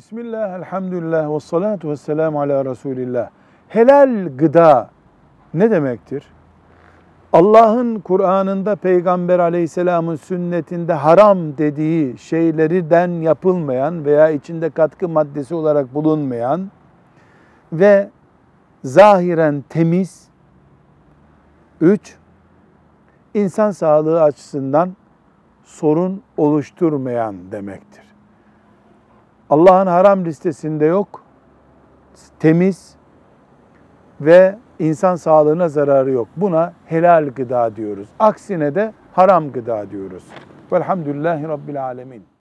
Bismillah, elhamdülillah, ve salatu ve selamu ala Resulillah. Helal gıda ne demektir? Allah'ın Kur'an'ında Peygamber aleyhisselamın sünnetinde haram dediği şeylerden yapılmayan veya içinde katkı maddesi olarak bulunmayan ve zahiren temiz, üç, insan sağlığı açısından sorun oluşturmayan demektir. Allah'ın haram listesinde yok, temiz ve insan sağlığına zararı yok. Buna helal gıda diyoruz. Aksine de haram gıda diyoruz. Velhamdülillahi Rabbil Alemin.